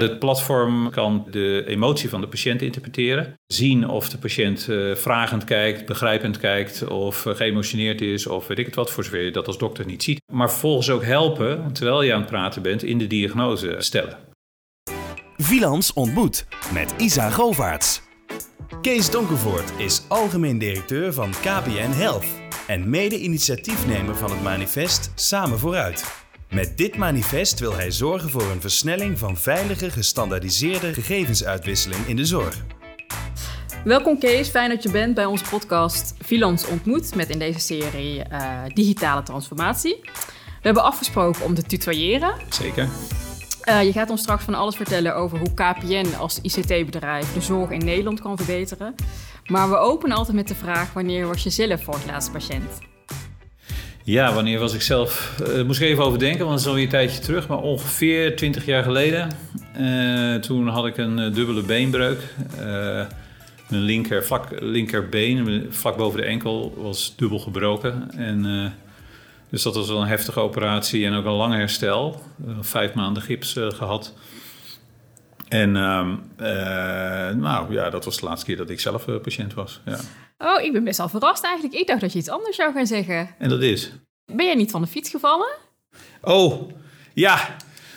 Het platform kan de emotie van de patiënt interpreteren. Zien of de patiënt uh, vragend kijkt, begrijpend kijkt of uh, geëmotioneerd is of weet ik het wat, voor zover je dat als dokter niet ziet. Maar vervolgens ook helpen, terwijl je aan het praten bent, in de diagnose stellen. Vilans ontmoet met Isa Govaerts. Kees Donkervoort is algemeen directeur van KPN Health en mede-initiatiefnemer van het manifest Samen Vooruit. Met dit manifest wil hij zorgen voor een versnelling van veilige, gestandaardiseerde gegevensuitwisseling in de zorg. Welkom Kees, fijn dat je bent bij onze podcast Vilans ontmoet met in deze serie uh, digitale transformatie. We hebben afgesproken om te tutoyeren. Zeker. Uh, je gaat ons straks van alles vertellen over hoe KPN als ICT-bedrijf de zorg in Nederland kan verbeteren. Maar we openen altijd met de vraag: wanneer was je zelf voor het laatst patiënt? Ja, wanneer was ik zelf? Uh, moest ik even overdenken, want het is alweer een tijdje terug. Maar ongeveer 20 jaar geleden. Uh, toen had ik een uh, dubbele beenbreuk. mijn linker, vlak, linkerbeen, vlak boven de enkel, was dubbel gebroken. En, dus dat was wel een heftige operatie en ook een lang herstel. vijf maanden gips gehad. En ehm, nou ja, dat was de laatste keer dat ik zelf patiënt was. Ja. Oh, ik ben best wel verrast eigenlijk. Ik dacht dat je iets anders zou gaan zeggen. En dat is? Ben jij niet van de fiets gevallen? Oh, ja.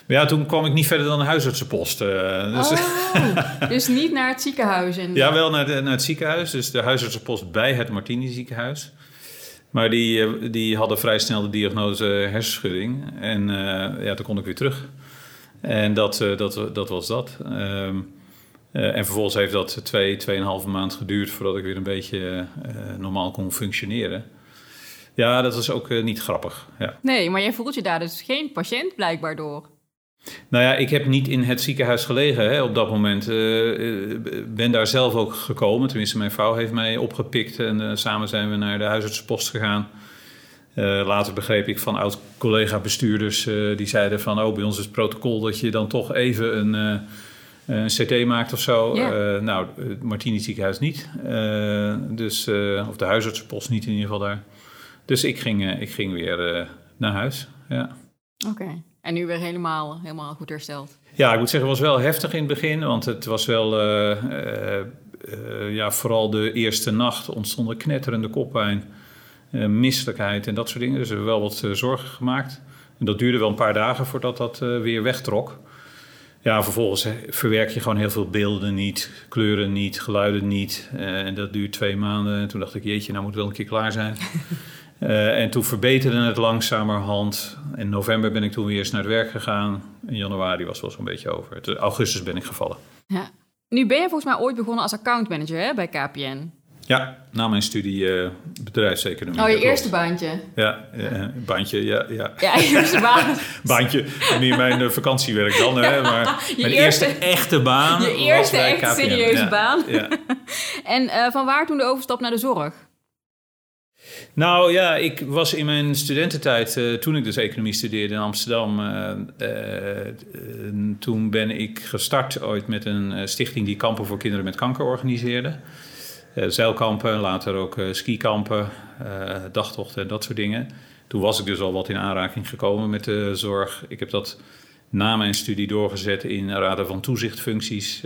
Maar ja, toen kwam ik niet verder dan de huisartsenpost. Uh, dus... Oh, dus niet naar het ziekenhuis? En... Ja, wel naar, de, naar het ziekenhuis. Dus de huisartsenpost bij het Martini ziekenhuis. Maar die, eh, die hadden vrij snel de diagnose hersenschudding. En ja, toen kon ik weer terug. En dat, dat, dat was dat. Ehm, uh, en vervolgens heeft dat twee, tweeënhalve maand geduurd voordat ik weer een beetje uh, normaal kon functioneren. Ja, dat was ook uh, niet grappig. Ja. Nee, maar jij voelt je daar dus geen patiënt blijkbaar door. Nou ja, ik heb niet in het ziekenhuis gelegen hè, op dat moment. ben daar zelf ook gekomen. Tenminste, mijn vrouw heeft mij opgepikt en samen zijn we naar de huisartsenpost gegaan. Later begreep ik van oud-collega-bestuurders die zeiden van... oh, bij ons is het protocol dat je dan toch even een eh, een CT maakt of zo. Ja. Uh, nou, het Martini ziekenhuis niet. Uh, dus, of de huisartsenpost niet in ieder geval daar. Dus ik ging, ik ging weer naar huis. Ja. Oké. En nu weer helemaal, helemaal goed hersteld? Ja, ik moet zeggen, het was wel heftig in het begin. Want het was wel... ja, vooral de eerste nacht ontstonden knetterende koppijn. Misselijkheid en dat soort dingen. Dus we hebben wel wat zorgen gemaakt. En dat duurde wel een paar dagen voordat dat weer wegtrok. Ja, vervolgens verwerk je gewoon heel veel beelden niet, kleuren niet, geluiden niet. En dat duurt twee maanden. En toen dacht ik, jeetje, nou moet wel een keer klaar zijn. uh, en toen verbeterde het langzamerhand. In november ben ik toen weer eens naar het werk gegaan. In januari was het wel zo'n beetje over. In augustus ben ik gevallen. Ja. Nu ben je volgens mij ooit begonnen als accountmanager hè, bij KPN. Ja, na mijn studie uh, bedrijfseconomie. Oh, je eerste baantje? Ja, uh, baantje, ja. Ja, ja eerste baan. baantje, niet mijn uh, vakantiewerk dan, hè, maar je mijn eerste, eerste, echte baan Je eerste echt serieuze baan. Ja. en van waar toen de overstap naar de zorg? Nou ja, ik was in mijn studententijd, toen ik dus economie studeerde in Amsterdam, toen ben ik gestart ooit met een stichting die kampen voor kinderen met kanker organiseerde. Eh, zeilkampen, later ook uh, skikampen, uh, dagtochten en dat soort dingen. Toen was ik dus al wat in aanraking gekomen met de zorg. Ik heb dat na mijn studie doorgezet in raden van toezichtfuncties.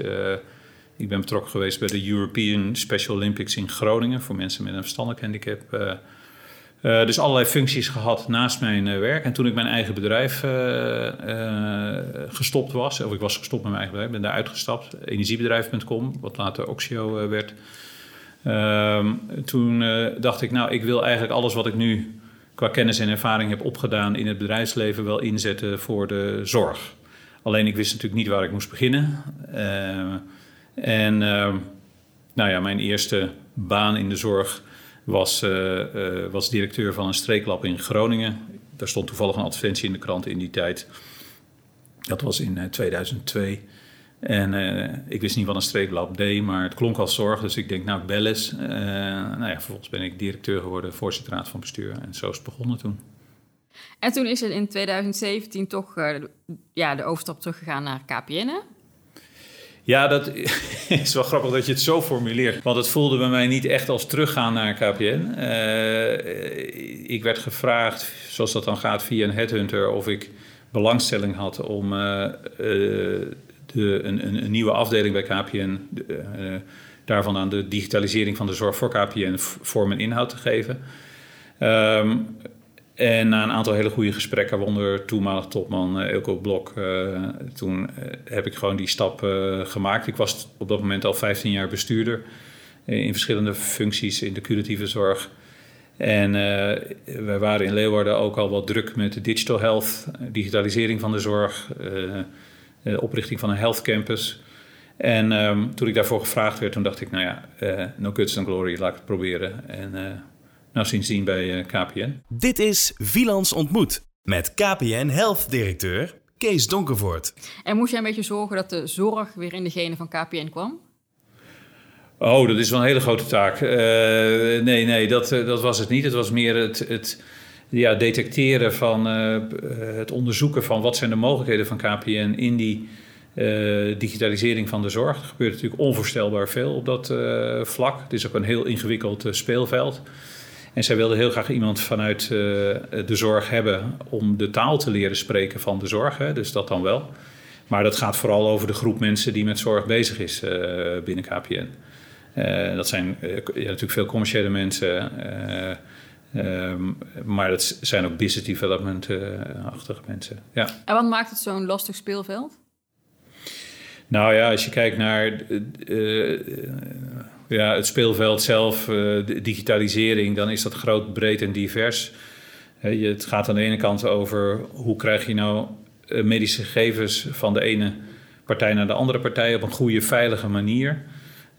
ik ben betrokken geweest bij de European Special Olympics in Groningen voor mensen met een verstandelijk handicap. dus allerlei functies gehad naast mijn werk. En toen ik mijn eigen bedrijf gestopt was, of ik was gestopt met mijn eigen bedrijf, ben daar uitgestapt, energiebedrijf.com, wat later Oxio werd. Ehm, toen uh, dacht ik, nou, ik wil eigenlijk alles wat ik nu qua kennis en ervaring heb opgedaan in het bedrijfsleven wel inzetten voor de zorg. Alleen ik wist natuurlijk niet waar ik moest beginnen. Uh, en uh, nou ja, mijn eerste baan in de zorg was, uh, was directeur van een streeklab in Groningen. Daar stond toevallig een advertentie in de krant in die tijd. Dat was in 2002. En uh, ik wist niet wat een streeklab deed, maar het klonk als zorg. Dus ik denk, nou, bel eens. Uh, nou ja, vervolgens ben ik directeur geworden, voorzitter raad van bestuur. En zo is het begonnen toen. En toen is er in 2017 toch uh, ja, de overstap teruggegaan naar KPN, hè? Ja, dat is wel grappig dat je het zo formuleert. Want het voelde bij mij niet echt als teruggaan naar KPN. ik werd gevraagd, zoals dat dan gaat via een headhunter, of ik belangstelling had om de, een, een, een, nieuwe afdeling bij KPN, de, daarvan aan de digitalisering van de zorg voor KPN vorm en inhoud te geven. Um, en na een aantal hele goede gesprekken, waaronder toenmalig topman uh, Blok, uh, toen heb ik gewoon die stap gemaakt. Ik was op dat moment al 15 jaar bestuurder in verschillende functies in de curatieve zorg. En we waren in Leeuwarden ook al wat druk met de digital health, digitalisering van de zorg, de oprichting van een health campus. En um, toen ik daarvoor gevraagd werd, toen dacht ik, nou ja, no guts and glory, laat ik het proberen. En nou, sindsdien bij eh, KPN. Dit is Vilans Ontmoet met KPN Health Directeur Kees Donkervoort. En moest jij een beetje zorgen dat de zorg weer in de genen van KPN kwam? Oh, dat is wel een hele grote taak. Uh, nee, nee, dat, eh, dat was het niet. Het was meer het, het ja, detecteren van uh, het onderzoeken van wat zijn de mogelijkheden van KPN in die uh, digitalisering van de zorg. Er gebeurt natuurlijk onvoorstelbaar veel op dat vlak. Het is ook een heel ingewikkeld speelveld. En zij wilde heel graag iemand vanuit de zorg hebben om de taal te leren spreken van de zorg. Hè, dus dat dan wel. Maar dat gaat vooral over de groep mensen die met zorg bezig is binnen KPN. Dat zijn ja, natuurlijk veel commerciële mensen. Um, maar dat zijn ook business development-achtige mensen. Ja. En wat maakt het zo'n lastig speelveld? Nou ja, als je kijkt naar ja, het speelveld zelf, uh, de digitalisering, dan is dat groot, breed en divers. Uh, het gaat aan de ene kant over hoe krijg je nou medische gegevens van de ene partij naar de andere partij op een goede, veilige manier.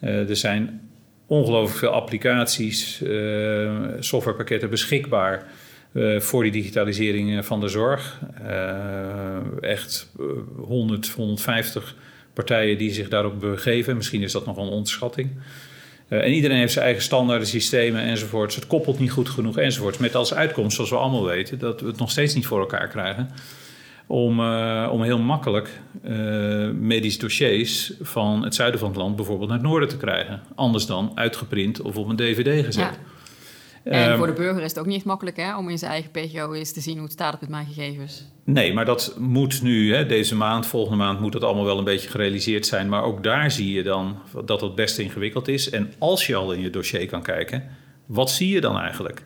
er zijn ongelooflijk veel applicaties, softwarepakketten beschikbaar voor die digitalisering van de zorg. echt 100, 150 partijen die zich daarop begeven. Misschien is dat nog een onderschatting. En iedereen heeft zijn eigen standaarden, systemen enzovoorts. Het koppelt niet goed genoeg enzovoorts. Met als uitkomst, zoals we allemaal weten, dat we het nog steeds niet voor elkaar krijgen. Om, uh, om heel makkelijk uh, medische dossiers van het zuiden van het land bijvoorbeeld naar het noorden te krijgen. Anders dan uitgeprint of op een dvd gezet. Ja. En ehm, voor de burger is het ook niet makkelijk hè, om in zijn eigen PGO eens te zien hoe het staat met mijn gegevens. Nee, maar dat moet nu, hè, deze maand, volgende maand, moet dat allemaal wel een beetje gerealiseerd zijn. Maar ook daar zie je dan dat het best ingewikkeld is. En als je al in je dossier kan kijken, wat zie je dan eigenlijk?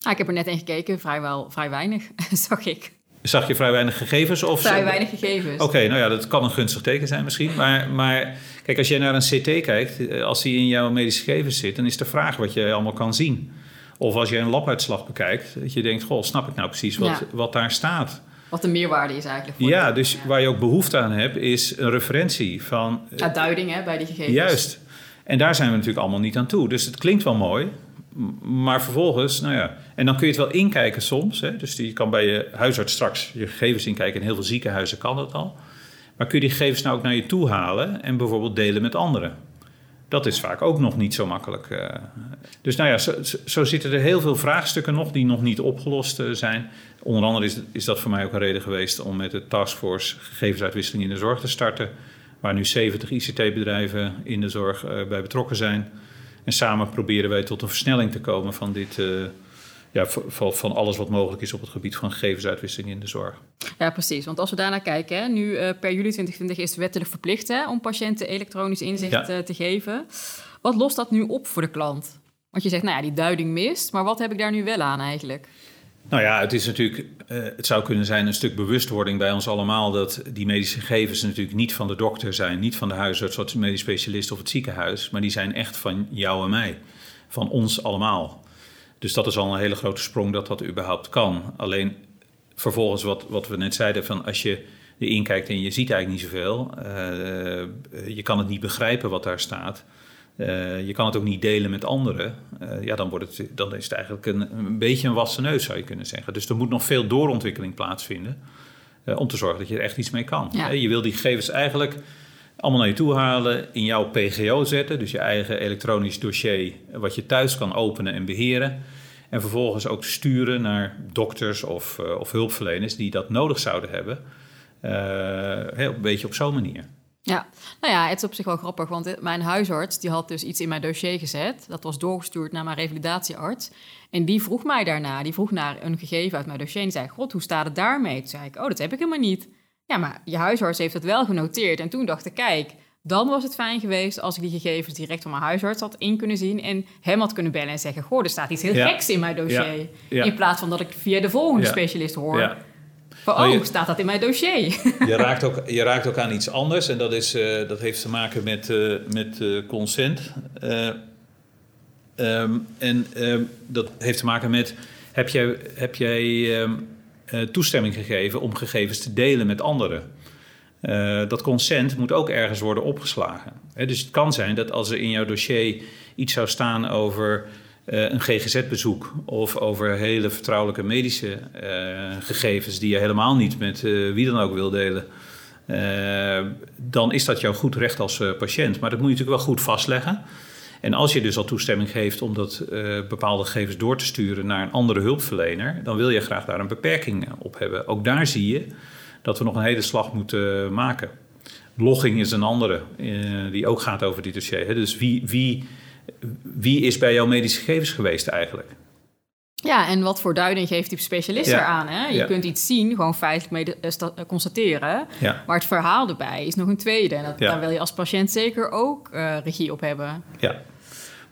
Ah, ik heb er net in gekeken, vrijwel, vrij weinig, zag ik. Zag je vrij weinig gegevens? Of vrij weinig gegevens. Oké, nou ja, dat kan een gunstig teken zijn misschien. Maar, maar kijk, als je naar een CT kijkt, eh, als die in jouw medische gegevens zit, dan is de vraag wat je allemaal kan zien. Of als je een labuitslag bekijkt, dat je denkt, goh, snap ik nou precies wat, wat daar staat? Wat de meerwaarde is eigenlijk. Voor ja, dus waar je ook behoefte aan hebt, is een referentie van... Ja, duiding hè, bij die gegevens. Juist. En daar zijn we natuurlijk allemaal niet aan toe. Dus het klinkt wel mooi, maar vervolgens, nou ja... En dan kun je het wel inkijken soms. Hè? Dus je kan bij je huisarts straks je gegevens inkijken. In heel veel ziekenhuizen kan dat al. Maar kun je die gegevens nou ook naar je toe halen en bijvoorbeeld delen met anderen? Dat is vaak ook nog niet zo makkelijk. Uh, dus nou ja, zo, zitten er heel veel vraagstukken nog die nog niet opgelost uh, zijn. Onder andere is, is dat voor mij ook een reden geweest om met de taskforce gegevensuitwisseling in de zorg te starten. Waar nu 70 ICT-bedrijven in de zorg uh, bij betrokken zijn. En samen proberen wij tot een versnelling te komen van dit ja, van, van alles wat mogelijk is op het gebied van gegevensuitwisseling in de zorg. Ja, precies. Want als we daarnaar kijken, hè, nu uh, per juli 2020 is het wettelijk verplicht hè, om patiënten elektronisch inzicht uh, te geven. Wat lost dat nu op voor de klant? Want je zegt, nou ja, die duiding mist, maar wat heb ik daar nu wel aan eigenlijk? Nou ja, het is natuurlijk, uh, het zou kunnen zijn een stuk bewustwording bij ons allemaal dat die medische gegevens natuurlijk niet van de dokter zijn, niet van de huisarts, of de medisch specialist of het ziekenhuis, maar die zijn echt van jou en mij, van ons allemaal. Dus dat is al een hele grote sprong dat dat überhaupt kan. Alleen vervolgens wat, wat we net zeiden, van als je erin kijkt en je ziet eigenlijk niet zoveel, uh, je kan het niet begrijpen wat daar staat. Uh, je kan het ook niet delen met anderen. Uh, ja, dan, wordt het, dan is het eigenlijk een, een, beetje een wassen neus, zou je kunnen zeggen. Dus er moet nog veel doorontwikkeling plaatsvinden om te zorgen dat je er echt iets mee kan. Ja. je wil die gegevens eigenlijk allemaal naar je toe halen, in jouw PGO zetten, dus je eigen elektronisch dossier, wat je thuis kan openen en beheren. En vervolgens ook sturen naar dokters of, of hulpverleners die dat nodig zouden hebben. Een beetje op zo'n manier. Ja, nou ja, het is op zich wel grappig, want mijn huisarts die had dus iets in mijn dossier gezet. Dat was doorgestuurd naar mijn revalidatiearts. En die vroeg mij daarna, die vroeg naar een gegeven uit mijn dossier en zei: God, hoe staat het daarmee? Toen zei ik: Oh, dat heb ik helemaal niet. Ja, maar je huisarts heeft het wel genoteerd. En toen dacht ik, kijk, dan was het fijn geweest als ik die gegevens direct van mijn huisarts had in kunnen zien en hem had kunnen bellen en zeggen: Goh, er staat iets heel geks in mijn dossier. In plaats van dat ik via de volgende specialist hoor. Van, oh, je, staat dat in mijn dossier? Je raakt ook, je raakt ook aan iets anders en dat, is, uh, dat heeft te maken met, uh, met uh, consent. Um, en um, dat heeft te maken met: heb jij, heb jij um, toestemming gegeven om gegevens te delen met anderen? Uh, dat consent moet ook ergens worden opgeslagen. He, dus het kan zijn dat als er in jouw dossier iets zou staan over uh, een GGZ-bezoek of over hele vertrouwelijke medische uh, gegevens die je helemaal niet met wie dan ook wil delen, dan is dat jouw goed recht als patiënt. Maar dat moet je natuurlijk wel goed vastleggen. En als je dus al toestemming geeft om dat bepaalde gegevens door te sturen naar een andere hulpverlener, dan wil je graag daar een beperking op hebben. Ook daar zie je dat we nog een hele slag moeten maken. Logging is een andere, die ook gaat over dit dossier. Hè? Dus wie, wie, wie is bij jouw medische gegevens geweest eigenlijk? Ja, en wat voor duiding geeft die specialist ja. eraan? Hè? Je kunt iets zien, gewoon feitelijk mee uh, constateren. Ja. Maar het verhaal erbij is nog een tweede. En dat, daar wil je als patiënt zeker ook uh, regie op hebben. Ja,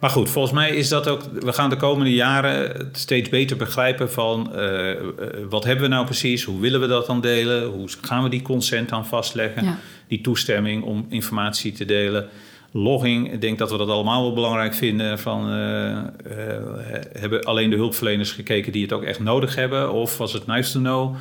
maar goed, volgens mij is dat ook. We gaan de komende jaren steeds beter begrijpen van uh, wat hebben we nou precies, hoe willen we dat dan delen, hoe gaan we die consent dan vastleggen, die toestemming om informatie te delen. Logging, ik denk dat we dat allemaal wel belangrijk vinden. Van, uh, uh, hebben alleen de hulpverleners gekeken die het ook echt nodig hebben? Of was het nice to know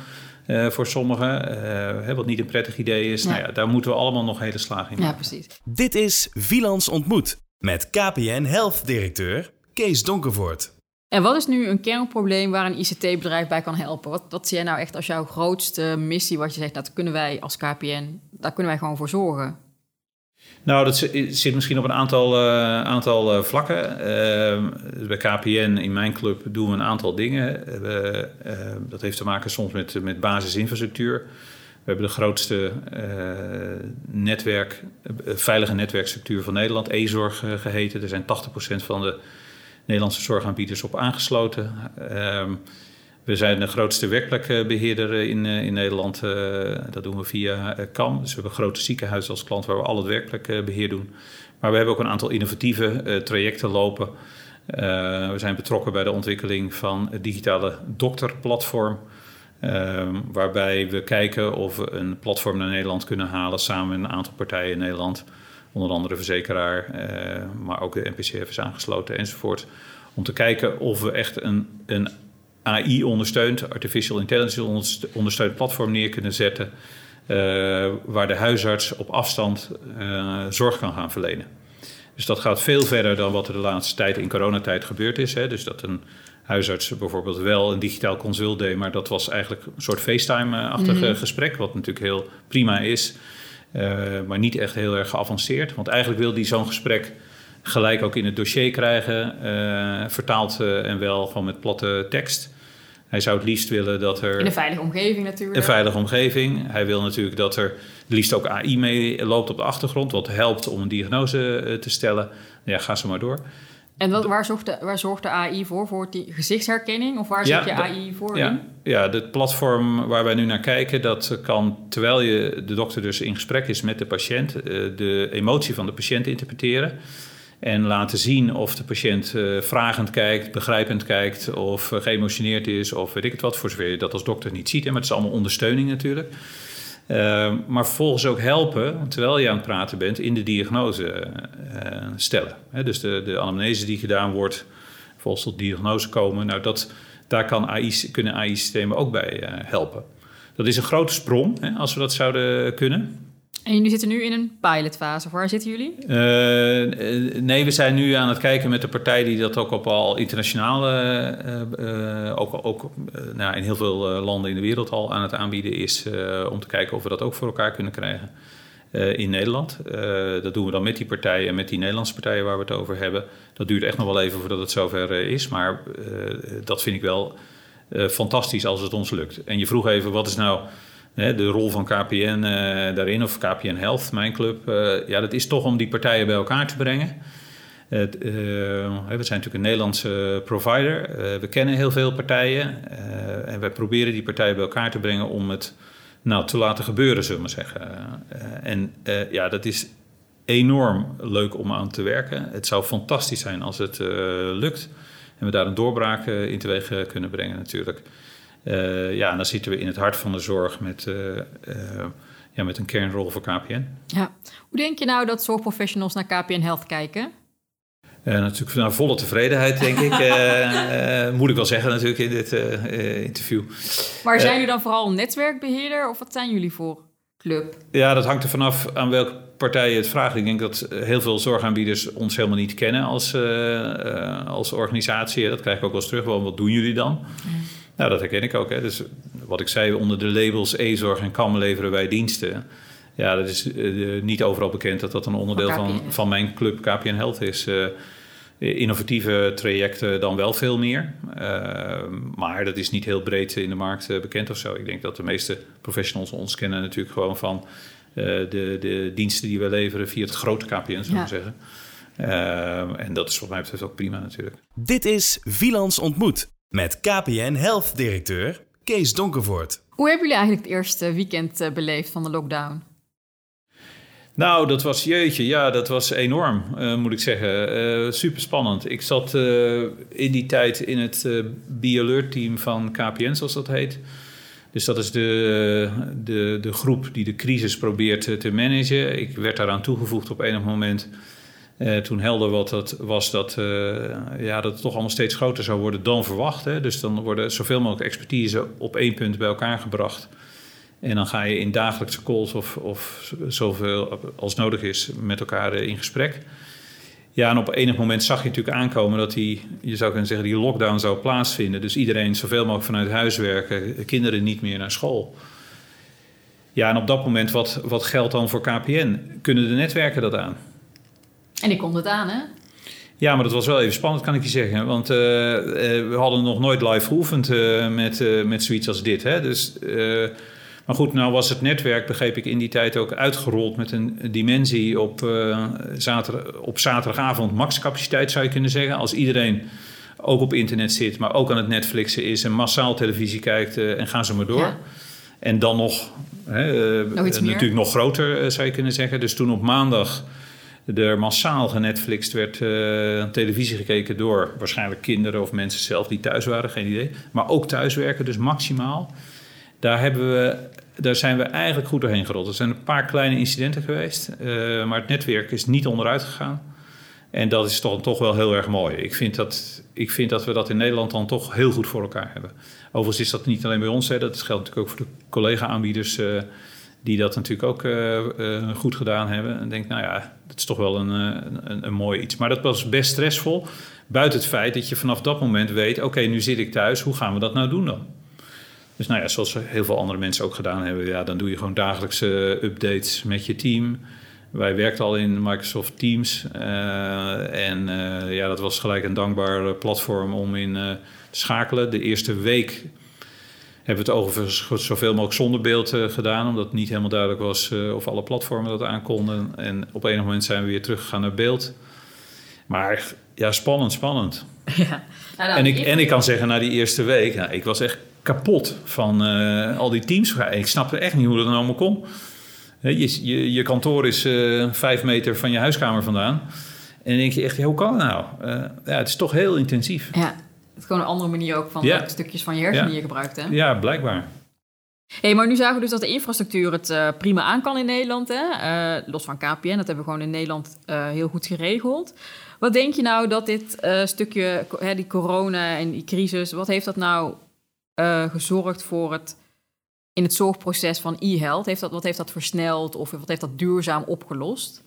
uh, voor sommigen? wat niet een prettig idee is. Ja. Nou ja, daar moeten we allemaal nog hele slagen in maken. Ja, precies. Dit is Vilans Ontmoet met KPN Health-directeur Kees Donkervoort. En wat is nu een kernprobleem waar een ICT-bedrijf bij kan helpen? Wat, wat zie jij nou echt als jouw grootste missie, wat je zegt, dat kunnen wij als KPN, daar kunnen wij gewoon voor zorgen? Nou, dat zit misschien op een aantal, uh, aantal uh, vlakken. Uh, bij KPN, in mijn club, doen we een aantal dingen. dat heeft te maken soms met, met basisinfrastructuur. We hebben de grootste uh, netwerk, veilige netwerkstructuur van Nederland, e-zorg geheten. Er zijn 80% van de Nederlandse zorgaanbieders op aangesloten. Ehm, we zijn de grootste werkplekbeheerder in, in Nederland. dat doen we via CAM. Dus we hebben grote ziekenhuizen als klant waar we al het werkplekbeheer doen. Maar we hebben ook een aantal innovatieve trajecten lopen. we zijn betrokken bij de ontwikkeling van het digitale dokterplatform. Um, waarbij we kijken of we een platform naar Nederland kunnen halen samen met een aantal partijen in Nederland. Onder andere verzekeraar, maar ook de NPCF is aangesloten enzovoort. Om te kijken of we echt een, een AI-ondersteund, artificial intelligence ondersteund platform neer kunnen zetten. Uh, waar de huisarts op afstand uh, zorg kan gaan verlenen. Dus dat gaat veel verder dan wat er de laatste tijd in coronatijd gebeurd is. Hè. Dus dat een huisarts bijvoorbeeld wel een digitaal consult deed, maar dat was eigenlijk een soort FaceTime-achtig mm gesprek, wat natuurlijk heel prima is, uh, maar niet echt heel erg geavanceerd. Want eigenlijk wil die zo'n gesprek gelijk ook in het dossier krijgen, vertaald en wel gewoon met platte tekst. Hij zou het liefst willen dat er. In een veilige omgeving natuurlijk. Een veilige omgeving. Hij wil natuurlijk dat er liefst ook AI mee loopt op de achtergrond, wat helpt om een diagnose te stellen. Ja, ga zo maar door. En wat, waar, zorgt de, waar zorgt de AI voor? Voor die gezichtsherkenning? Of waar zet je AI voor ja, in? Ja, het platform waar wij nu naar kijken... dat kan, terwijl je, de dokter dus in gesprek is met de patiënt... Eh, de emotie van de patiënt interpreteren... En laten zien of de patiënt uh, vragend kijkt, begrijpend kijkt of uh, geëmotioneerd is of weet ik het wat, voor zover je dat als dokter niet ziet. Hè, maar het is allemaal ondersteuning natuurlijk. Uh, maar vervolgens ook helpen, terwijl je aan het praten bent, in de diagnose uh, stellen. Dus de, de anamnese die gedaan wordt, volgens tot diagnose komen, nou dat, daar kan AI, kunnen AI-systemen ook bij helpen. Dat is een grote sprong als we dat zouden kunnen. En jullie zitten nu in een pilotfase. Waar zitten jullie? Uh, nee, we zijn nu aan het kijken met de partij die dat ook op al internationaal, uh, ook, ook nou, in heel veel landen in de wereld al aan het aanbieden is, om te kijken of we dat ook voor elkaar kunnen krijgen in Nederland. dat doen we dan met die partijen en met die Nederlandse partijen waar we het over hebben. Dat duurt echt nog wel even voordat het zover is, maar dat vind ik wel fantastisch als het ons lukt. En je vroeg even, wat is nou de rol van KPN uh, daarin, of KPN Health, mijn club, uh, ja, dat is toch om die partijen bij elkaar te brengen. Uh, we zijn natuurlijk een Nederlandse provider. we kennen heel veel partijen. en wij proberen die partijen bij elkaar te brengen om het nou, te laten gebeuren, zullen we zeggen. en ja, dat is enorm leuk om aan te werken. Het zou fantastisch zijn als het lukt en we daar een doorbraak in teweeg kunnen brengen natuurlijk. Ja, en dan zitten we in het hart van de zorg met ja, met een kernrol voor KPN. Ja. Hoe denk je nou dat zorgprofessionals naar KPN Health kijken? Uh, natuurlijk naar volle tevredenheid, denk ik. Uh, moet ik wel zeggen natuurlijk in dit interview. Maar zijn jullie dan vooral netwerkbeheerder of wat zijn jullie voor club? Ja, dat hangt er vanaf aan welke partij je het vraagt. Ik denk dat heel veel zorgaanbieders ons helemaal niet kennen als, als organisatie. Dat krijg ik ook wel eens terug. Wat doen jullie dan? Nou, dat herken ik ook. Hè. Dus wat ik zei, onder de labels e-zorg en KAM leveren wij diensten. Ja, dat is uh, niet overal bekend dat dat een onderdeel van, van mijn club KPN Health is. Uh, innovatieve trajecten dan wel veel meer. Uh, maar dat is niet heel breed in de markt bekend of zo. Ik denk dat de meeste professionals ons kennen natuurlijk gewoon van de, de diensten die we leveren via het grote KPN, zou ik zeggen. en dat is wat mij betreft ook prima natuurlijk. Dit is Vilans Ontmoet met KPN Health directeur Kees Donkervoort. Hoe hebben jullie eigenlijk het eerste weekend eh, beleefd van de lockdown? Nou, dat was jeetje, ja, dat was enorm, uh, moet ik zeggen. Uh, super spannend. Ik zat uh, in die tijd in het uh, Be-Alert team van KPN, zoals dat heet. Dus dat is de, de, de groep die de crisis probeert te managen. Ik werd daaraan toegevoegd op enig moment uh, toen helder wat dat was dat, uh, ja, dat het toch allemaal steeds groter zou worden dan verwacht. Hè. Dus dan worden zoveel mogelijk expertise op één punt bij elkaar gebracht. En dan ga je in dagelijkse calls of, of zoveel als nodig is met elkaar eh, in gesprek. Ja, en op enig moment zag je natuurlijk aankomen dat die, je zou kunnen zeggen, die lockdown zou plaatsvinden. Dus iedereen zoveel mogelijk vanuit huis werken, kinderen niet meer naar school. Ja, en op dat moment, wat, wat geldt dan voor KPN? Kunnen de netwerken dat aan? En ik kon het aan, hè? Ja, maar dat was wel even spannend, kan ik je zeggen. Want uh, we hadden nog nooit live geoefend uh, met, met zoiets als dit. Hè? Dus, maar goed, nou was het netwerk, begreep ik, in die tijd ook uitgerold met een dimensie op, zaterdag, op zaterdagavond maxcapaciteit, zou je kunnen zeggen. Als iedereen ook op internet zit, maar ook aan het Netflixen is en massaal televisie kijkt en gaan ze maar door. Ja. En dan nog, hè, natuurlijk nog groter, zou je kunnen zeggen. Dus toen op maandag er massaal genetflixt werd uh, televisie gekeken door waarschijnlijk kinderen of mensen zelf die thuis waren, geen idee. Maar ook thuiswerken, dus maximaal. Daar, hebben we, daar zijn we eigenlijk goed doorheen gerold. Er zijn een paar kleine incidenten geweest, uh, maar het netwerk is niet onderuit gegaan. En dat is toch, toch wel heel erg mooi. Ik vind, dat, ik vind dat we dat in Nederland dan toch heel goed voor elkaar hebben. Overigens is dat niet alleen bij ons, hè, dat geldt natuurlijk ook voor de collega-aanbieders. Uh, die dat natuurlijk ook uh, uh, goed gedaan hebben. En denk, nou ja, dat is toch wel een, een, een, mooi iets. Maar dat was best stressvol. Buiten het feit dat je vanaf dat moment weet: oké, nu zit ik thuis, hoe gaan we dat nou doen dan? Dus nou ja, zoals heel veel andere mensen ook gedaan hebben, ja, dan doe je gewoon dagelijkse updates met je team. Wij werkten al in Microsoft Teams. En ja, dat was gelijk een dankbaar platform om in te schakelen. De eerste week hebben we het overigens zoveel mogelijk zonder beeld uh, gedaan, omdat het niet helemaal duidelijk was uh, of alle platformen dat aankonden. En op enig moment zijn we weer teruggegaan naar beeld. Maar ja, spannend, spannend. Ja. Nou, en, ik, en ik kan zeggen, na die eerste week, nou, ik was echt kapot van uh, al die teams. Ik snapte echt niet hoe dat nou allemaal kon. Je, je, je kantoor is vijf meter van je huiskamer vandaan. En dan denk je echt, hoe kan dat nou? ja, het is toch heel intensief. Ja, het is gewoon een andere manier ook van stukjes van je hersenen die je gebruikt. Hè? Ja, blijkbaar. hey, maar nu zagen we dus dat de infrastructuur het uh, prima aan kan in Nederland. Hè? Uh, los van KPN, dat hebben we gewoon in Nederland uh, heel goed geregeld. Wat denk je nou dat dit stukje, hè, die corona en die crisis, wat heeft dat nou gezorgd voor het in het zorgproces van e-health? Heeft dat, wat heeft dat versneld of wat heeft dat duurzaam opgelost?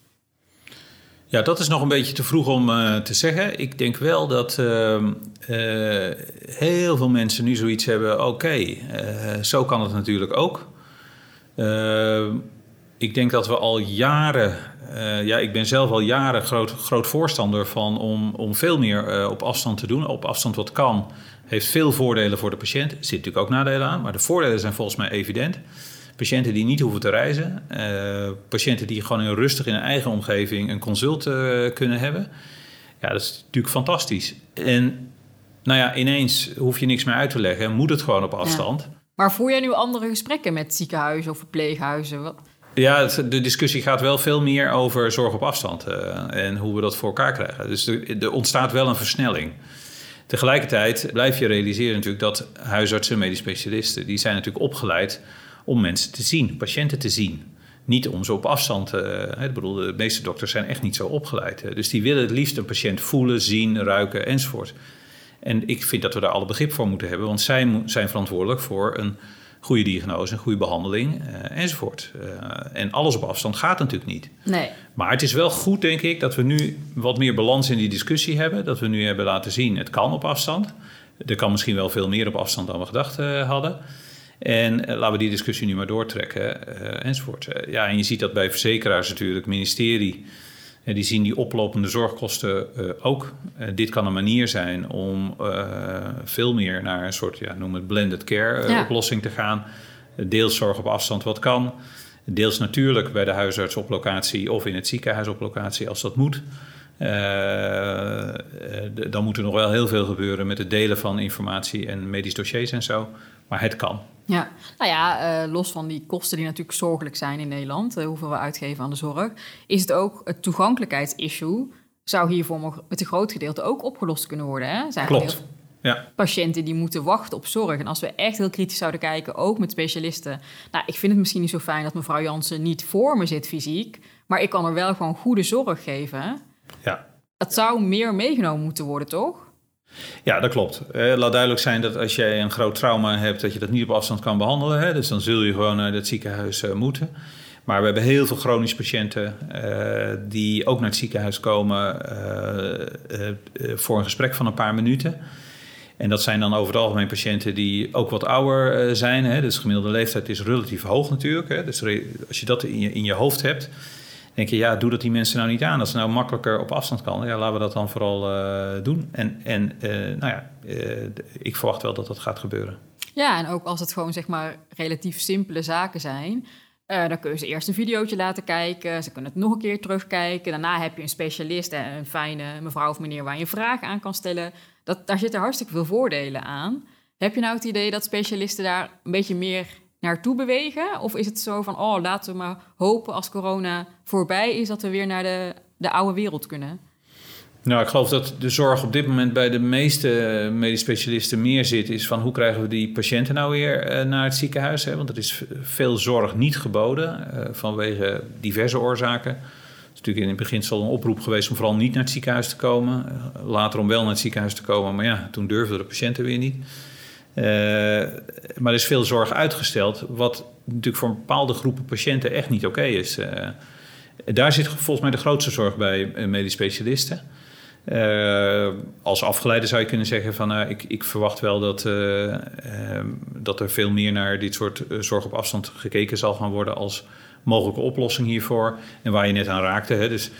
Ja, dat is nog een beetje te vroeg om uh, te zeggen. Ik denk wel dat uh, uh, heel veel mensen nu zoiets hebben. Oké, zo kan het natuurlijk ook. ik denk dat we al jaren. ja, ik ben zelf al jaren groot, groot voorstander van om, om veel meer op afstand te doen. Op afstand wat kan. Heeft veel voordelen voor de patiënt. Er zit natuurlijk ook nadelen aan, maar de voordelen zijn volgens mij evident. Patiënten die niet hoeven te reizen. Uh, patiënten die gewoon heel rustig in hun eigen omgeving een consult uh, kunnen hebben. Ja, dat is natuurlijk fantastisch. En nou ja, ineens hoef je niks meer uit te leggen. Moet het gewoon op afstand. Maar voer jij nu andere gesprekken met ziekenhuizen of verpleeghuizen? Wat? Ja, de discussie gaat wel veel meer over zorg op afstand en hoe we dat voor elkaar krijgen. Dus er ontstaat wel een versnelling. Tegelijkertijd blijf je realiseren natuurlijk dat huisartsen, medisch specialisten, die zijn natuurlijk opgeleid om mensen te zien, patiënten te zien. Niet om ze op afstand. Uh, ik bedoel, de meeste dokters zijn echt niet zo opgeleid. Dus die willen het liefst een patiënt voelen, zien, ruiken enzovoort. En ik vind dat we daar alle begrip voor moeten hebben, want zij zijn verantwoordelijk voor een goede diagnose, een goede behandeling uh, enzovoort. Uh, en alles op afstand gaat natuurlijk niet. Nee. Maar het is wel goed, denk ik, dat we nu wat meer balans in die discussie hebben. Dat we nu hebben laten zien, het kan op afstand. Er kan misschien wel veel meer op afstand dan we gedacht uh, hadden. En laten we die discussie nu maar doortrekken enzovoort. ja, en je ziet dat bij verzekeraars natuurlijk, ministerie die zien die oplopende zorgkosten uh, ook. Uh, dit kan een manier zijn om uh, veel meer naar een soort, ja, noem het blended care ja. oplossing te gaan. Deels zorg op afstand wat kan. Deels natuurlijk bij de huisarts op locatie of in het ziekenhuis op locatie als dat moet. dan moet er nog wel heel veel gebeuren met het delen van informatie en medisch dossiers en zo. Maar het kan. Ja, nou ja, uh, los van die kosten die natuurlijk zorgelijk zijn in Nederland, uh, hoeveel we uitgeven aan de zorg, is het ook het toegankelijkheidsissue. Zou hiervoor met een groot gedeelte ook opgelost kunnen worden. Hè? Zijn Klopt. Ja. Patiënten die moeten wachten op zorg. En als we echt heel kritisch zouden kijken, ook met specialisten. Nou, ik vind het misschien niet zo fijn dat mevrouw Jansen niet voor me zit fysiek. Maar ik kan er wel gewoon goede zorg geven. Ja. Dat zou meer meegenomen moeten worden, toch? Ja, dat klopt. Eh, laat duidelijk zijn dat als jij een groot trauma hebt, dat je dat niet op afstand kan behandelen. Hè? Dus dan zul je gewoon naar het ziekenhuis uh, moeten. Maar we hebben heel veel chronische patiënten uh, die ook naar het ziekenhuis komen voor een gesprek van een paar minuten. En dat zijn dan over het algemeen patiënten die ook wat ouder zijn. Hè? Dus de gemiddelde leeftijd is relatief hoog natuurlijk. Hè? Dus als je dat in je, in je hoofd hebt, denk je, ja, doe dat die mensen nou niet aan. Als het nou makkelijker op afstand kan, ja, laten we dat dan vooral uh, doen. En, en uh, nou ja, uh, ik verwacht wel dat dat gaat gebeuren. Ja, en ook als het gewoon zeg maar relatief simpele zaken zijn... dan kun je ze eerst een videootje laten kijken. Ze kunnen het nog een keer terugkijken. Daarna heb je een specialist en een fijne mevrouw of meneer... waar je vraag aan kan stellen. Dat, daar zitten hartstikke veel voordelen aan. Heb je nou het idee dat specialisten daar een beetje meer naartoe bewegen? Of is het zo van, oh, laten we maar hopen als corona voorbij is... dat we weer naar de, de oude wereld kunnen? Nou, ik geloof dat de zorg op dit moment bij de meeste medisch specialisten meer zit... is van hoe krijgen we die patiënten nou weer eh, naar het ziekenhuis? Hè? Want er is veel zorg niet geboden uh, vanwege diverse oorzaken. Het is natuurlijk in het beginsel een oproep geweest om vooral niet naar het ziekenhuis te komen. Later om wel naar het ziekenhuis te komen, maar ja, toen durfden de patiënten weer niet. Uh, maar er is veel zorg uitgesteld, wat natuurlijk voor bepaalde groepen patiënten echt niet oké is. Uh, daar zit volgens mij de grootste zorg bij uh, medisch specialisten. als afgeleide zou je kunnen zeggen van ik, ik, verwacht wel dat, dat er veel meer naar dit soort zorg op afstand gekeken zal gaan worden als mogelijke oplossing hiervoor. En waar je net aan raakte, hè, dus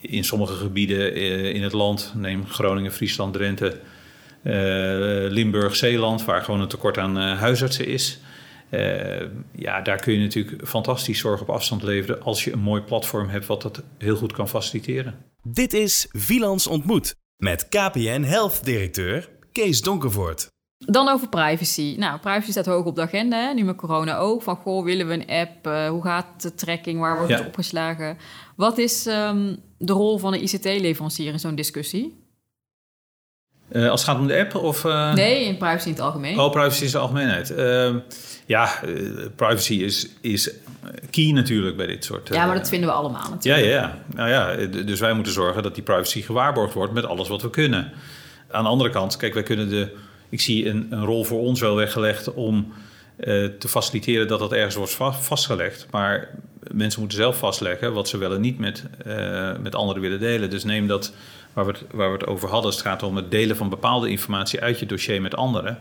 in sommige gebieden in het land, neem Groningen, Friesland, Drenthe, uh, Limburg, Zeeland, waar gewoon een tekort aan uh, huisartsen is. Uh, ja, daar kun je natuurlijk fantastisch zorg op afstand leveren als je een mooi platform hebt wat dat heel goed kan faciliteren. Dit is Vilans Ontmoet met KPN Health directeur Kees Donkervoort. Dan over privacy. Nou, privacy staat hoog op de agenda, hè? nu met corona ook. Van, goh, willen we een app? Uh, hoe gaat de tracking? Waar wordt ja. het opgeslagen? Wat is um, de rol van een ICT-leverancier in zo'n discussie? Uh, als het gaat om de app of... Uh... Nee, in privacy in het algemeen. Oh, privacy in de algemeenheid. Uh, ja, privacy is, is key natuurlijk bij dit soort... ja, maar dat vinden we allemaal natuurlijk. Ja, ja, nou ja. Dus wij moeten zorgen dat die privacy gewaarborgd wordt met alles wat we kunnen. Aan de andere kant, kijk, wij kunnen de... Ik zie een, een rol voor ons wel weggelegd om te faciliteren dat dat ergens wordt vastgelegd. Maar mensen moeten zelf vastleggen wat ze wel en niet met, met anderen willen delen. Dus neem dat waar we, het, over hadden. Het gaat om het delen van bepaalde informatie uit je dossier met anderen.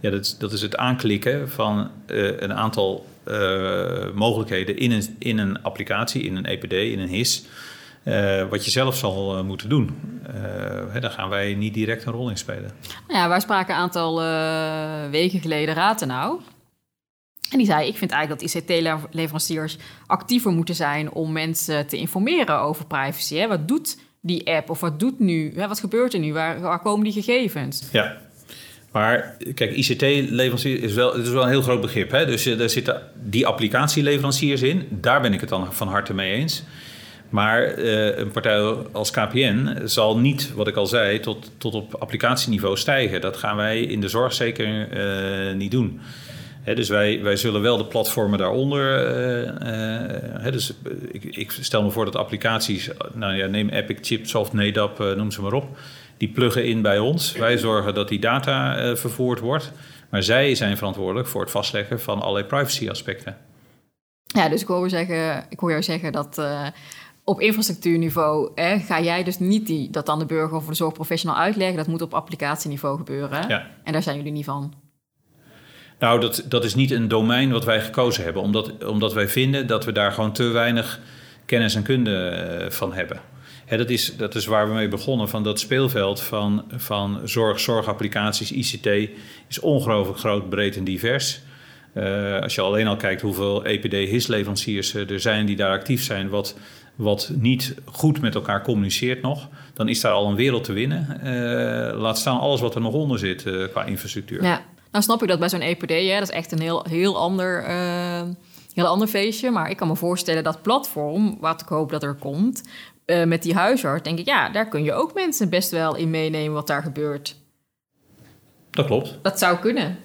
Ja, dat, dat is het aanklikken van uh, een aantal uh, mogelijkheden in een, in een applicatie, in een EPD, in een HIS. Uh, wat je zelf zal moeten doen. Hè, daar gaan wij niet direct een rol in spelen. Nou ja, wij spraken een aantal weken geleden Ratenau. En die zei, ik vind eigenlijk dat ICT-leveranciers actiever moeten zijn om mensen te informeren over privacy. Hè? Wat doet die app? Of wat doet nu? Wat gebeurt er nu? Waar, waar komen die gegevens? Ja. Maar kijk, ICT-leverancier is wel, het is wel een heel groot begrip. Hè? Dus uh, daar zitten die applicatieleveranciers in. Daar ben ik het dan van harte mee eens. Maar uh, een partij als KPN zal niet, wat ik al zei, tot, tot op applicatieniveau stijgen. Dat gaan wij in de zorg zeker uh, niet doen. He, dus wij, wij zullen wel de platformen daaronder. Uh, dus ik, ik, stel me voor dat applicaties, nou ja, neem Epic, Chipsoft, NEDAP, noem ze maar op. Die pluggen in bij ons. Wij zorgen dat die data vervoerd wordt. Maar zij zijn verantwoordelijk voor het vastleggen van allerlei privacy aspecten. Ja, dus ik hoor, zeggen, ik hoor jou zeggen dat op infrastructuurniveau hè, ga jij dus niet die, dat aan de burger of de zorgprofessional uitleggen. Dat moet op applicatieniveau gebeuren. Ja. En daar zijn jullie niet van. Nou, dat, dat is niet een domein wat wij gekozen hebben. Omdat, omdat wij vinden dat we daar gewoon te weinig kennis en kunde eh, van hebben. Dat, is, dat is waar we mee begonnen. Van dat speelveld van, van zorg, zorgapplicaties, ICT is ongelooflijk groot, breed en divers. Uh, als je alleen al kijkt hoeveel EPD-HIS-leveranciers er zijn die daar actief zijn, wat wat niet goed met elkaar communiceert nog, dan is daar al een wereld te winnen. Laat staan alles wat er nog onder zit qua infrastructuur. Ja, nou snap ik dat bij zo'n EPD, hè, dat is echt een heel, heel, ander, uh, heel ander feestje. Maar ik kan me voorstellen dat platform, wat ik hoop dat er komt, met die huisarts, denk ik, ja, daar kun je ook mensen best wel in meenemen wat daar gebeurt. Dat klopt. Dat zou kunnen.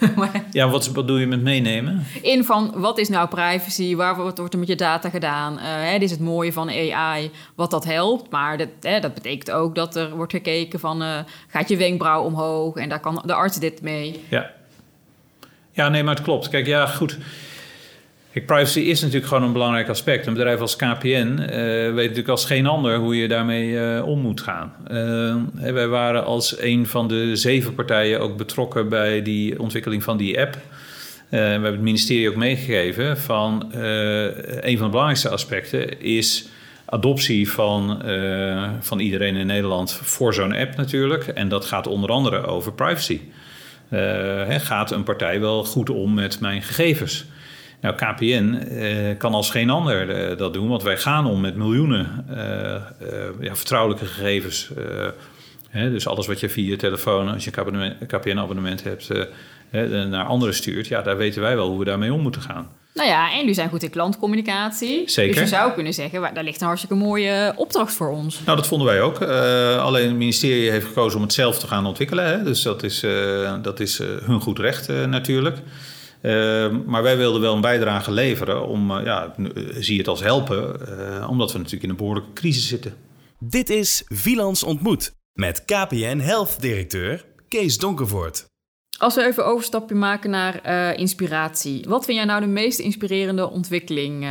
ja, wat, wat doe je met meenemen? In van wat is nou privacy? Waar wordt, wordt er met je data gedaan? Uh, dit is het mooie van AI, wat dat helpt. Maar dat, hè, dat betekent ook dat er wordt gekeken van... Uh, gaat je wenkbrauw omhoog? En daar kan de arts dit mee. Ja. Ja, nee, maar het klopt. Kijk, ja, goed privacy is natuurlijk gewoon een belangrijk aspect. Een bedrijf als KPN uh, weet natuurlijk als geen ander hoe je daarmee uh, om moet gaan. Uh, wij waren als een van de zeven partijen ook betrokken bij die ontwikkeling van die app. we hebben het ministerie ook meegegeven van een van de belangrijkste aspecten is adoptie van, van iedereen in Nederland voor zo'n app natuurlijk. En dat gaat onder andere over privacy. gaat een partij wel goed om met mijn gegevens? Nou, KPN eh, kan als geen ander eh, dat doen, want wij gaan om met miljoenen eh, ja, vertrouwelijke gegevens. Hè, dus alles wat je via je telefoon, als je een KPN-abonnement hebt, naar anderen stuurt, ja, daar weten wij wel hoe we daarmee om moeten gaan. Nou ja, en jullie zijn goed in klantcommunicatie. Zeker. Dus je zou kunnen zeggen, daar ligt een hartstikke mooie opdracht voor ons. Nou, dat vonden wij ook. alleen het ministerie heeft gekozen om het zelf te gaan ontwikkelen. Hè? Dus dat is, dat is hun goed recht natuurlijk. Ehm, maar wij wilden wel een bijdrage leveren om, uh, ja, eh, zie het als helpen, uh, omdat we natuurlijk in een behoorlijke crisis zitten. Dit is Vilans Ontmoet met KPN Health directeur Kees Donkervoort. Als we even overstapje maken naar inspiratie. Wat vind jij nou de meest inspirerende ontwikkeling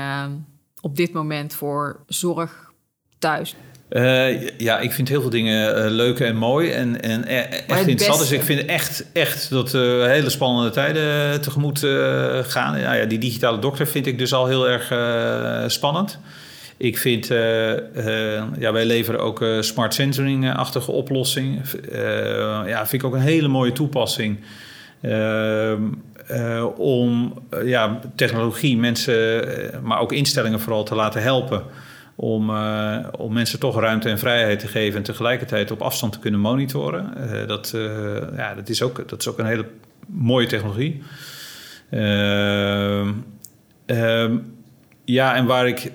op dit moment voor zorg thuis? Uh, ja, ik vind heel veel dingen uh, leuk en mooi en, en e-, echt interessant. Dus ik vind echt, echt dat we hele spannende tijden tegemoet uh, gaan. Ja, ja, die digitale dokter vind ik dus al heel erg spannend. Ik vind, ja, wij leveren ook smart sensoring-achtige oplossing. ja, vind ik ook een hele mooie toepassing. om ja, technologie, mensen, maar ook instellingen vooral te laten helpen om, uh, om mensen toch ruimte en vrijheid te geven en tegelijkertijd op afstand te kunnen monitoren. Uh, dat, uh, ja, dat, is ook, dat is ook een hele mooie technologie. Ehm, ja, en waar ik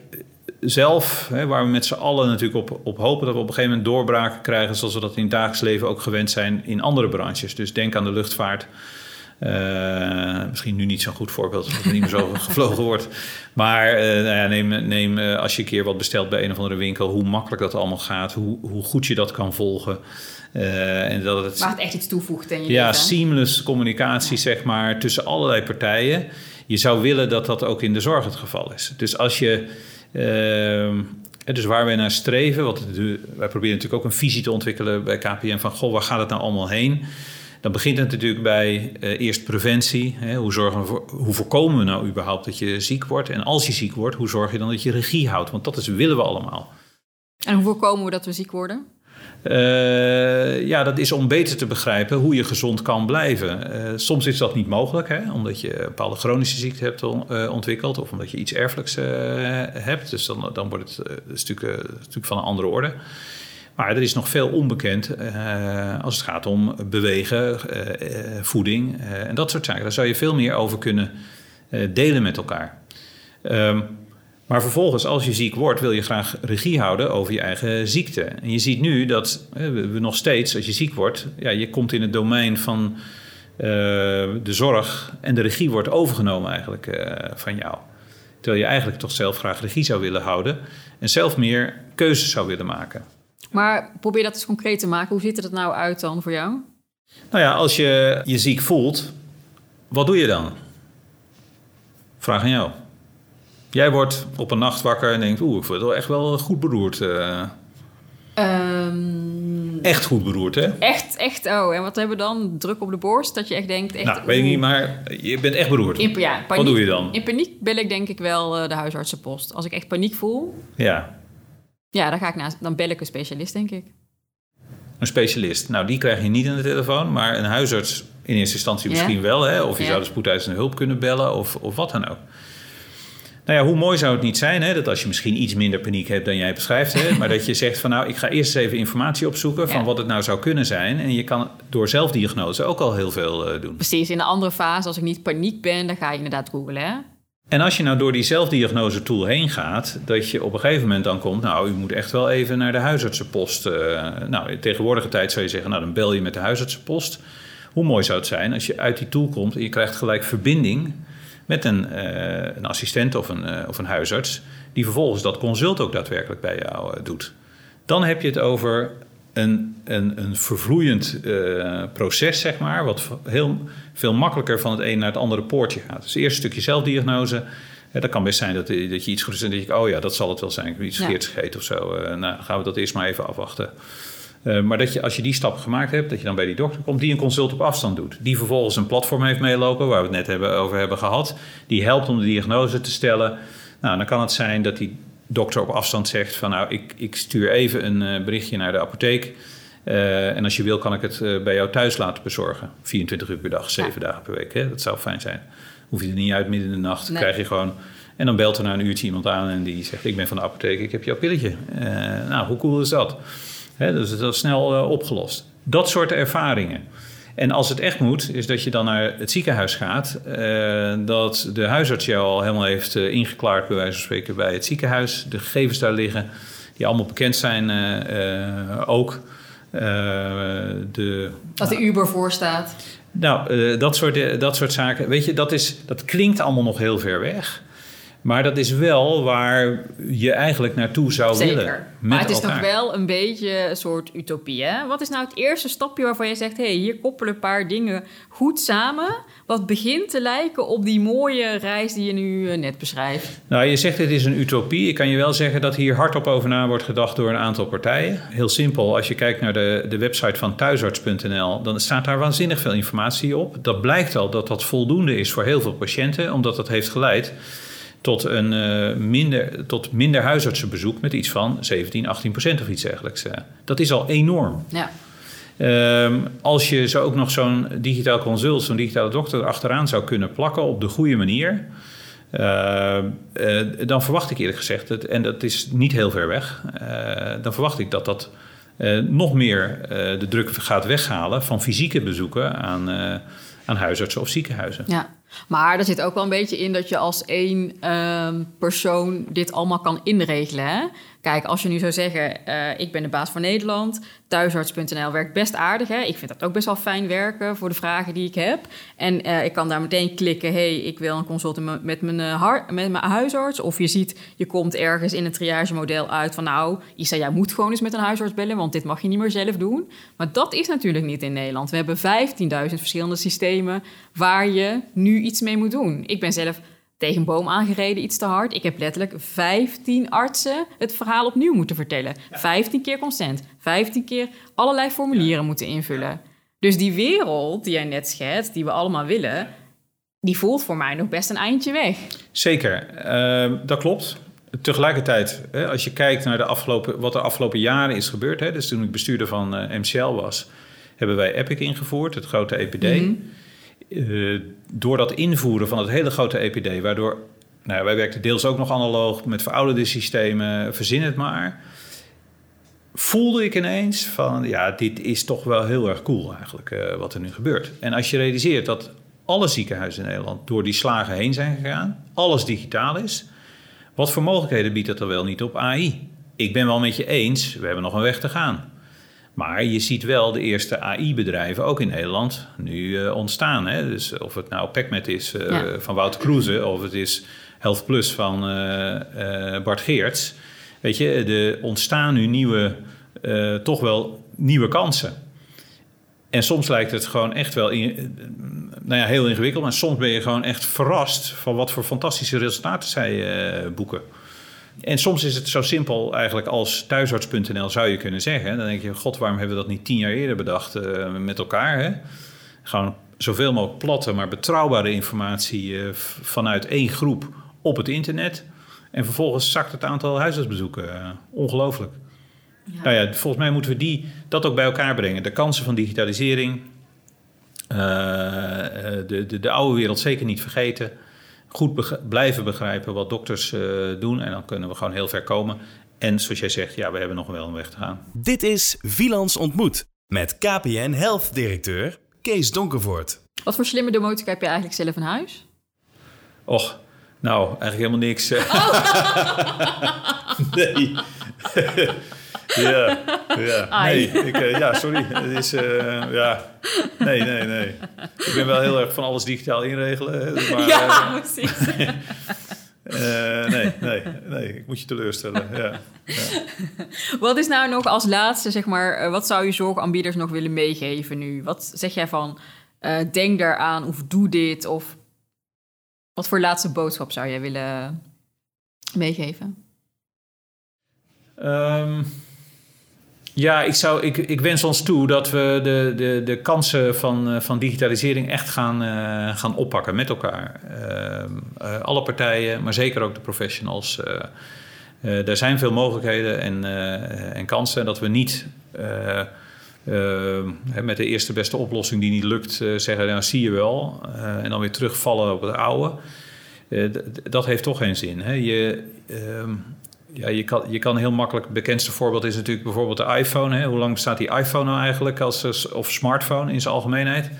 zelf, hè, waar we met z'n allen natuurlijk op, op hopen dat we op een gegeven moment doorbraken krijgen, zoals we dat in het dagelijks leven ook gewend zijn in andere branches. Dus denk aan de luchtvaart. Uh, misschien nu niet zo'n goed voorbeeld, omdat er niet meer zo gevlogen wordt. Maar uh, nou ja, neem, neem uh, als je een keer wat bestelt bij een of andere winkel, hoe makkelijk dat allemaal gaat, hoe, hoe goed je dat kan volgen. en dat het, Waar het echt iets toevoegt je Ja, seamless communicatie, zeg maar, tussen allerlei partijen. Je zou willen dat dat ook in de zorg het geval is. Dus als je. Ehm, dus waar wij naar streven, wat, wij proberen natuurlijk ook een visie te ontwikkelen bij KPN van goh, waar gaat het nou allemaal heen? Dan begint het natuurlijk bij uh, eerst preventie. Hè? Hoe, zorgen we voor, hoe voorkomen we nou überhaupt dat je ziek wordt? En als je ziek wordt, hoe zorg je dan dat je regie houdt? Want dat is, willen we allemaal. En hoe voorkomen we dat we ziek worden? Uh, ja, dat is om beter te begrijpen hoe je gezond kan blijven. Uh, soms is dat niet mogelijk, hè, omdat je een bepaalde chronische ziekte hebt ontwikkeld of omdat je iets erfelijks hebt. Dus dan, dan wordt het, natuurlijk van een andere orde. Maar er is nog veel onbekend als het gaat om bewegen, voeding en dat soort zaken. Daar zou je veel meer over kunnen delen met elkaar. Um, maar vervolgens, als je ziek wordt, wil je graag regie houden over je eigen ziekte. En je ziet nu dat we nog steeds, als je ziek wordt, ja, je komt in het domein van de zorg en de regie wordt overgenomen eigenlijk van jou. Terwijl je eigenlijk toch zelf graag regie zou willen houden en zelf meer keuzes zou willen maken. Maar probeer dat eens concreet te maken. Hoe ziet het nou uit dan voor jou? Nou ja, als je je ziek voelt, wat doe je dan? Vraag aan jou. Jij wordt op een nacht wakker en denkt, oeh, ik word wel echt wel goed beroerd. Uh. echt goed beroerd, hè? Echt, echt. Oh, en wat hebben we dan? Druk op de borst? Dat je echt denkt... Echt, nou, weet ik niet, maar je bent echt beroerd. In, ja, paniek, wat doe je dan? In paniek bel ik denk ik wel uh, de huisartsenpost. Als ik echt paniek voel... Ja. Ja, dan, ga ik naast, dan bel ik een specialist, denk ik. Een specialist. Nou, die krijg je niet in de telefoon, maar een huisarts in eerste instantie misschien wel. Hè? Of je zou de spoedeisende hulp kunnen bellen of, of wat dan ook. Nou ja, hoe mooi zou het niet zijn hè, dat als je misschien iets minder paniek hebt dan jij beschrijft, hè, maar dat je zegt van nou, ik ga eerst eens even informatie opzoeken van wat het nou zou kunnen zijn. En je kan door zelfdiagnose ook al heel veel uh, doen. Precies, in de andere fase, als ik niet paniek ben, dan ga je inderdaad googlen. Hè? En als je nou door die zelfdiagnose tool heen gaat, dat je op een gegeven moment dan komt, nou, u moet echt wel even naar de huisartsenpost. Uh, nou, in tegenwoordige tijd zou je zeggen, nou, dan bel je met de huisartsenpost. Hoe mooi zou het zijn als je uit die tool komt en je krijgt gelijk verbinding met een, uh, een assistent of een, uh, of een huisarts, die vervolgens dat consult ook daadwerkelijk bij jou doet. Dan heb je het over een, een, een vervloeiend proces, zeg maar, wat heel veel makkelijker van het een naar het andere poortje gaat. Dus eerst een stukje zelfdiagnose. dat kan best zijn dat, dat je iets goed is en dat je, oh ja, dat zal het wel zijn. Ik heb iets verkeerds gegeten of zo. nou, gaan we dat eerst maar even afwachten. Uh, maar dat je als je die stap gemaakt hebt, dat je dan bij die dokter komt, die een consult op afstand doet. Die vervolgens een platform heeft meelopen, waar we het net hebben, over hebben gehad. Die helpt om de diagnose te stellen. Nou, dan kan het zijn dat die dokter op afstand zegt van nou, ik, ik stuur even een berichtje naar de apotheek. Uh, en als je wil, kan ik het bij jou thuis laten bezorgen. 24 uur per dag, 7 dagen per week. Hè? Dat zou fijn zijn. Hoef je er niet uit midden in de nacht. Nee. krijg je gewoon. En dan belt er na een uurtje iemand aan en die zegt: Ik ben van de apotheek, ik heb jouw pilletje. nou, hoe cool is dat? dus dat is snel opgelost. Dat soort ervaringen. En als het echt moet, is dat je dan naar het ziekenhuis gaat. Uh, dat de huisarts jou al helemaal heeft uh, ingeklaard, bij wijze van spreken, bij het ziekenhuis. De gegevens daar liggen, die allemaal bekend zijn ook. De, dat de Uber voor staat. Nou, dat, soort, dat soort zaken. Weet je, dat, is, dat klinkt allemaal nog heel ver weg. Maar dat is wel waar je eigenlijk naartoe zou Zeker. willen. maar het is toch wel een beetje een soort utopie. Hè? Wat is nou het eerste stapje waarvan je zegt: hé, hey, hier koppelen een paar dingen goed samen. Wat begint te lijken op die mooie reis die je nu eh, net beschrijft? Nou, je zegt het is een utopie. Ik kan je wel zeggen dat hier hardop over na wordt gedacht door een aantal partijen. Heel simpel, als je kijkt naar de, de website van thuisarts.nl, dan staat daar waanzinnig veel informatie op. Dat blijkt al dat dat voldoende is voor heel veel patiënten, omdat dat heeft geleid tot, een, uh, minder, tot minder huisartsenbezoek met iets van 17, 18 procent of iets dergelijks. Uh, dat is al enorm. Ja. Um, als je zo ook nog zo'n digitaal consult, zo'n digitale dokter achteraan zou kunnen plakken op de goede manier, uh, dan verwacht ik eerlijk gezegd, dat, en dat is niet heel ver weg, dan verwacht ik dat dat nog meer de druk gaat weghalen van fysieke bezoeken aan, aan huisartsen of ziekenhuizen. Ja. Maar er zit ook wel een beetje in dat je als één um, persoon dit allemaal kan inregelen. Kijk, als je nu zou zeggen, uh, ik ben de baas van Nederland, thuisarts.nl werkt best aardig. Hè? Ik vind dat ook best wel fijn werken voor de vragen die ik heb. En uh, ik kan daar meteen klikken, hey, ik wil een consult met mijn, uh, met mijn huisarts. Of je ziet, je komt ergens in een triagemodel uit van nou, Isa, jij moet gewoon eens met een huisarts bellen, want dit mag je niet meer zelf doen. Maar dat is natuurlijk niet in Nederland. We hebben 15.000 verschillende systemen waar je nu iets mee moet doen. Ik ben zelf tegen een boom aangereden, iets te hard. Ik heb letterlijk 15 artsen het verhaal opnieuw moeten vertellen. 15 keer consent, 15 keer allerlei formulieren moeten invullen. Dus die wereld die jij net schetst, die we allemaal willen, die voelt voor mij nog best een eindje weg. Zeker, uh, dat klopt. Tegelijkertijd, hè, als je kijkt naar de afgelopen, wat er afgelopen jaren is gebeurd, hè, dus toen ik bestuurder van eh, MCL was, hebben wij Epic ingevoerd, het grote EPD. Mm uh, door dat invoeren van het hele grote EPD, waardoor nou, wij werkten deels ook nog analoog met verouderde systemen, verzin het maar. voelde ik ineens van, ja, dit is toch wel heel erg cool eigenlijk uh, wat er nu gebeurt. En als je realiseert dat alle ziekenhuizen in Nederland door die slagen heen zijn gegaan, alles digitaal is, wat voor mogelijkheden biedt dat er wel niet op AI? Ik ben wel met je eens, we hebben nog een weg te gaan. Maar je ziet wel de eerste AI-bedrijven, ook in Nederland, nu uh, ontstaan. Hè? Dus of het nou PacMed is uh, ja. van Wouter Kroeze, of het is Health Plus van Bart Geerts. Weet je, er ontstaan nu nieuwe, toch wel nieuwe kansen. En soms lijkt het gewoon echt wel in, nou ja, heel ingewikkeld. Maar soms ben je gewoon echt verrast van wat voor fantastische resultaten zij boeken. En soms is het zo simpel eigenlijk als thuisarts.nl zou je kunnen zeggen. Dan denk je, god, waarom hebben we dat niet tien jaar eerder bedacht uh, met elkaar? Hè? Gewoon zoveel mogelijk platte, maar betrouwbare informatie uh, vanuit één groep op het internet. En vervolgens zakt het aantal huisartsbezoeken. ongelooflijk. Ja. Nou ja, volgens mij moeten we die, dat ook bij elkaar brengen. De kansen van digitalisering, de, de, de, oude wereld zeker niet vergeten. Goed blijven begrijpen wat dokters uh, doen en dan kunnen we gewoon heel ver komen. En zoals jij zegt, ja, we hebben nog wel een weg te gaan. Dit is Vilans Ontmoet met KPN Health directeur Kees Donkervoort. Wat voor slimme domotica heb je eigenlijk zelf in huis? Och, nou, eigenlijk helemaal niks. Oh. nee. Ja, ja. Nee, ik, uh, ja, sorry. Het is, uh, ja. Nee, nee, nee. Ik ben wel heel erg van alles digitaal inregelen. Maar, ja, uh, precies. nee, nee, nee. Ik moet je teleurstellen. Ja, ja. Wat is nou nog als laatste, zeg maar, wat zou je zorgaanbieders nog willen meegeven nu? Wat zeg jij van, denk daaraan of doe dit? Of wat voor laatste boodschap zou jij willen meegeven? Um, ja, ik, zou, ik, ik wens ons toe dat we de, de, de kansen van, eh, van digitalisering echt gaan, uh, gaan oppakken met elkaar. Uh, alle partijen, maar zeker ook de professionals. er zijn veel mogelijkheden en, en kansen. Dat we niet met de eerste beste oplossing die niet lukt zeggen, nou zie je wel. en dan weer terugvallen op het oude. dat heeft toch geen zin. Hè? Je, ehm, ja, je kan, je kan heel makkelijk. Het bekendste voorbeeld is natuurlijk bijvoorbeeld de iPhone. Hè? Hoe lang bestaat die iPhone nou eigenlijk als, of smartphone in zijn algemeenheid?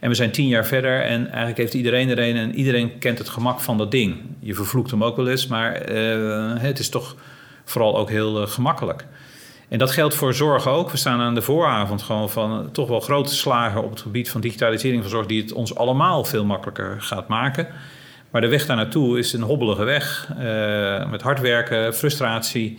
En we zijn tien jaar verder en eigenlijk heeft iedereen er een en iedereen kent het gemak van dat ding. Je vervloekt hem ook wel eens, maar uh, het is toch vooral ook heel uh, gemakkelijk. En dat geldt voor zorg ook. We staan aan de vooravond gewoon van uh, toch wel grote slagen op het gebied van digitalisering van zorg, die het ons allemaal veel makkelijker gaat maken. Maar de weg daar naartoe is een hobbelige weg. Uh, met hard werken, frustratie,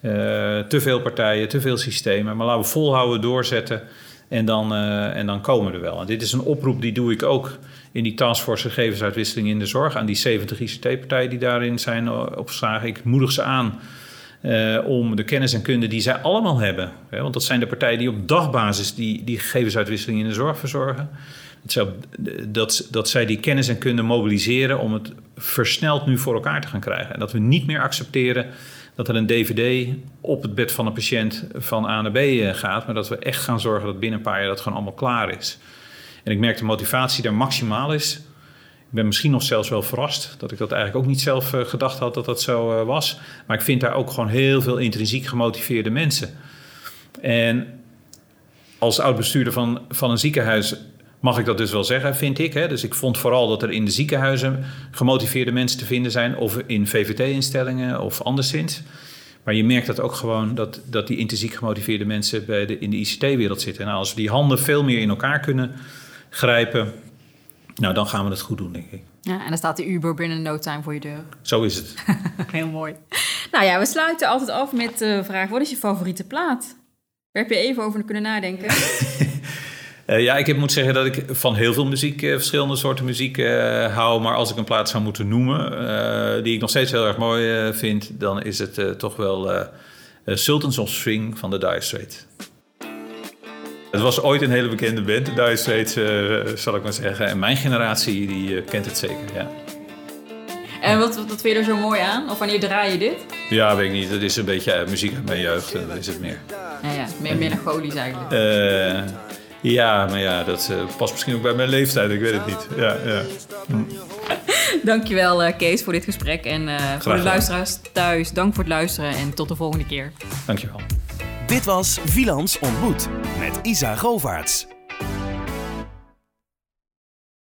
uh, te veel partijen, te veel systemen. Maar laten we volhouden, doorzetten en dan, uh, en dan komen we er wel. En dit is een oproep die doe ik ook in die taskforce gegevensuitwisseling in de zorg... aan die 70 ICT-partijen die daarin zijn opgeslagen. Ik moedig ze aan om de kennis en kunde die zij allemaal hebben... Hè, want dat zijn de partijen die op dagbasis die, die gegevensuitwisseling in de zorg verzorgen dat, dat zij die kennis en kunnen mobiliseren om het versneld nu voor elkaar te gaan krijgen. En dat we niet meer accepteren dat er een DVD op het bed van een patiënt van A naar B eh, gaat, maar dat we echt gaan zorgen dat binnen een paar jaar dat gewoon allemaal klaar is. En ik merk de motivatie daar maximaal is. Ik ben misschien nog zelfs wel verrast dat ik dat eigenlijk ook niet zelf eh, gedacht had dat dat zo eh, was. Maar ik vind daar ook gewoon heel veel intrinsiek gemotiveerde mensen. En als oud-bestuurder van, van een ziekenhuis mag ik dat dus wel zeggen, vind ik. Hè? Dus ik vond vooral dat er in de ziekenhuizen gemotiveerde mensen te vinden zijn, of in VVT-instellingen of anderszins. Maar je merkt dat ook gewoon dat, dat die intrinsiek gemotiveerde mensen bij de, in de ICT-wereld zitten. Nou, als we die handen veel meer in elkaar kunnen grijpen, nou, dan gaan we het goed doen, denk ik. Ja, en dan staat de Uber binnen no time voor je deur. Zo is het. Heel mooi. Nou ja, we sluiten altijd af met de vraag: wat is je favoriete plaat? Daar heb je even over kunnen nadenken. Uh, ja, ik moet zeggen dat ik van heel veel muziek, uh, verschillende soorten muziek uh, hou. Maar als ik een plaats zou moeten noemen, die ik nog steeds heel erg mooi vind, dan is het toch wel Sultans of Swing van de Dire Straits. Het was ooit een hele bekende band, de Dire Straits, zal ik maar zeggen. En mijn generatie die kent het zeker, ja. En wat, wat vind je er zo mooi aan? Of wanneer draai je dit? Ja, weet ik niet. Het is een beetje muziek uit mijn jeugd, dat is het meer. Ja, ja meer melancholisch eigenlijk. Ja, maar ja, dat uh, past misschien ook bij mijn leeftijd. Ik weet het niet. Ja, ja. Hm. Dankjewel uh, Kees voor dit gesprek. En uh, voor de luisteraars thuis, dank voor het luisteren en tot de volgende keer. Dankjewel. Dit was Vilans ontmoet met Isa Govaerts.